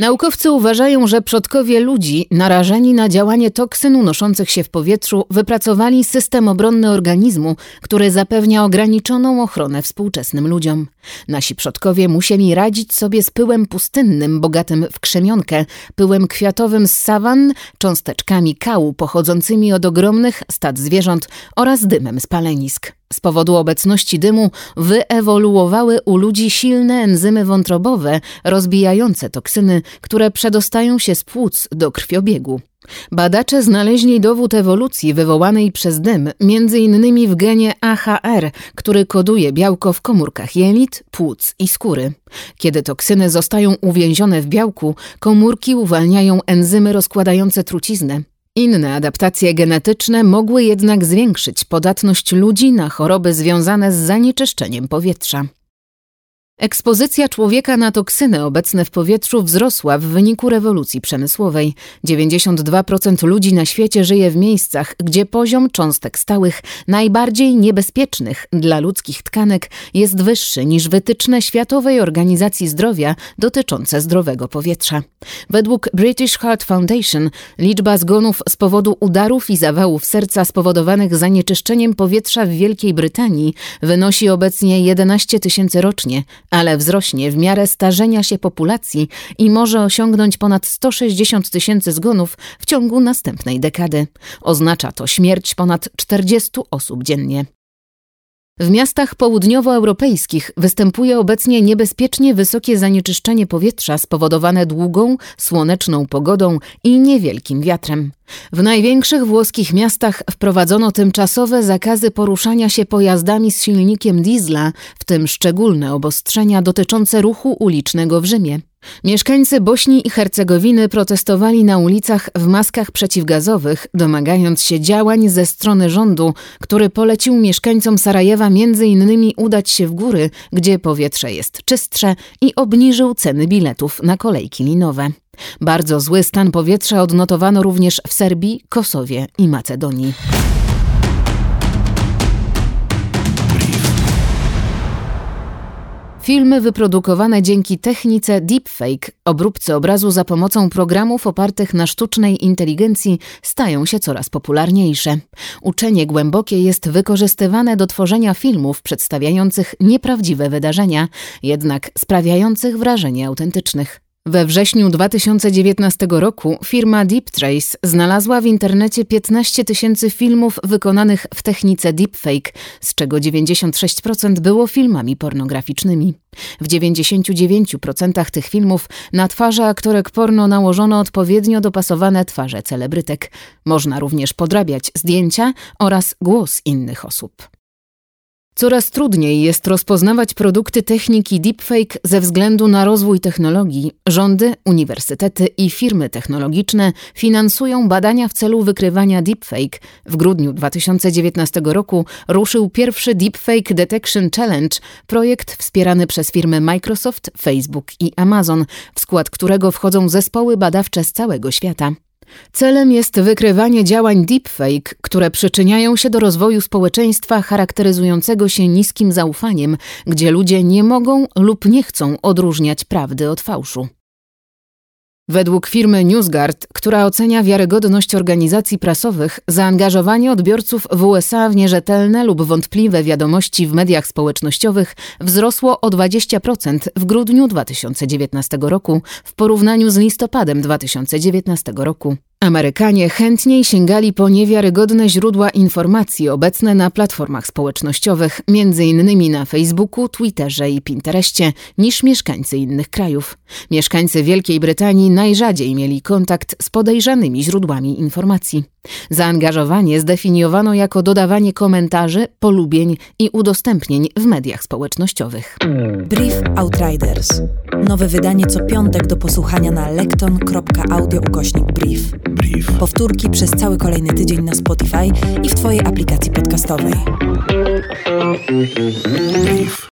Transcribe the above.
Naukowcy uważają, że przodkowie ludzi, narażeni na działanie toksyn unoszących się w powietrzu, wypracowali system obronny organizmu, który zapewnia ograniczoną ochronę współczesnym ludziom. Nasi przodkowie musieli radzić sobie z pyłem pustynnym, bogatym w krzemionkę, pyłem kwiatowym z sawan, cząsteczkami kału pochodzącymi od ogromnych stad zwierząt oraz dymem z palenisk. Z powodu obecności dymu wyewoluowały u ludzi silne enzymy wątrobowe rozbijające toksyny, które przedostają się z płuc do krwiobiegu. Badacze znaleźli dowód ewolucji wywołanej przez dym, innymi w genie AHR, który koduje białko w komórkach jelit, płuc i skóry. Kiedy toksyny zostają uwięzione w białku, komórki uwalniają enzymy rozkładające truciznę. Inne adaptacje genetyczne mogły jednak zwiększyć podatność ludzi na choroby związane z zanieczyszczeniem powietrza. Ekspozycja człowieka na toksyny obecne w powietrzu wzrosła w wyniku rewolucji przemysłowej. 92% ludzi na świecie żyje w miejscach, gdzie poziom cząstek stałych, najbardziej niebezpiecznych dla ludzkich tkanek, jest wyższy niż wytyczne Światowej Organizacji Zdrowia dotyczące zdrowego powietrza. Według British Heart Foundation liczba zgonów z powodu udarów i zawałów serca spowodowanych zanieczyszczeniem powietrza w Wielkiej Brytanii wynosi obecnie 11 tysięcy rocznie, ale wzrośnie w miarę starzenia się populacji i może osiągnąć ponad 160 tysięcy zgonów w ciągu następnej dekady. Oznacza to śmierć ponad 40 osób dziennie. W miastach południowoeuropejskich występuje obecnie niebezpiecznie wysokie zanieczyszczenie powietrza spowodowane długą, słoneczną pogodą i niewielkim wiatrem. W największych włoskich miastach wprowadzono tymczasowe zakazy poruszania się pojazdami z silnikiem diesla, w tym szczególne obostrzenia dotyczące ruchu ulicznego w Rzymie. Mieszkańcy Bośni i Hercegowiny protestowali na ulicach w maskach przeciwgazowych, domagając się działań ze strony rządu, który polecił mieszkańcom Sarajewa innymi udać się w góry, gdzie powietrze jest czystsze i obniżył ceny biletów na kolejki linowe. Bardzo zły stan powietrza odnotowano również w Serbii, Kosowie i Macedonii. Filmy wyprodukowane dzięki technice deepfake, obróbce obrazu za pomocą programów opartych na sztucznej inteligencji, stają się coraz popularniejsze. Uczenie głębokie jest wykorzystywane do tworzenia filmów przedstawiających nieprawdziwe wydarzenia, jednak sprawiających wrażenie autentycznych. We wrześniu 2019 roku firma DeepTrace znalazła w internecie 15 tysięcy filmów wykonanych w technice deepfake, z czego 96% było filmami pornograficznymi. W 99% tych filmów na twarze aktorek porno nałożono odpowiednio dopasowane twarze celebrytek. Można również podrabiać zdjęcia oraz głos innych osób. Coraz trudniej jest rozpoznawać produkty techniki deepfake ze względu na rozwój technologii. Rządy, uniwersytety i firmy technologiczne finansują badania w celu wykrywania deepfake. W grudniu 2019 roku ruszył pierwszy Deepfake Detection Challenge, projekt wspierany przez firmy Microsoft, Facebook i Amazon, w skład którego wchodzą zespoły badawcze z całego świata. Celem jest wykrywanie działań deepfake, które przyczyniają się do rozwoju społeczeństwa charakteryzującego się niskim zaufaniem, gdzie ludzie nie mogą lub nie chcą odróżniać prawdy od fałszu. Według firmy NewsGuard, która ocenia wiarygodność organizacji prasowych, zaangażowanie odbiorców w USA w nierzetelne lub wątpliwe wiadomości w mediach społecznościowych wzrosło o 20% w grudniu 2019 roku w porównaniu z listopadem 2019 roku. Amerykanie chętniej sięgali po niewiarygodne źródła informacji obecne na platformach społecznościowych, m.in. na Facebooku, Twitterze i Pinterestie, niż mieszkańcy innych krajów. Mieszkańcy Wielkiej Brytanii najrzadziej mieli kontakt z podejrzanymi źródłami informacji. Zaangażowanie zdefiniowano jako dodawanie komentarzy, polubień i udostępnień w mediach społecznościowych. Brief Outriders. Nowe wydanie co piątek do posłuchania na lekton.audio ukośnik brief. Brief. Powtórki przez cały kolejny tydzień na Spotify i w Twojej aplikacji podcastowej. Brief.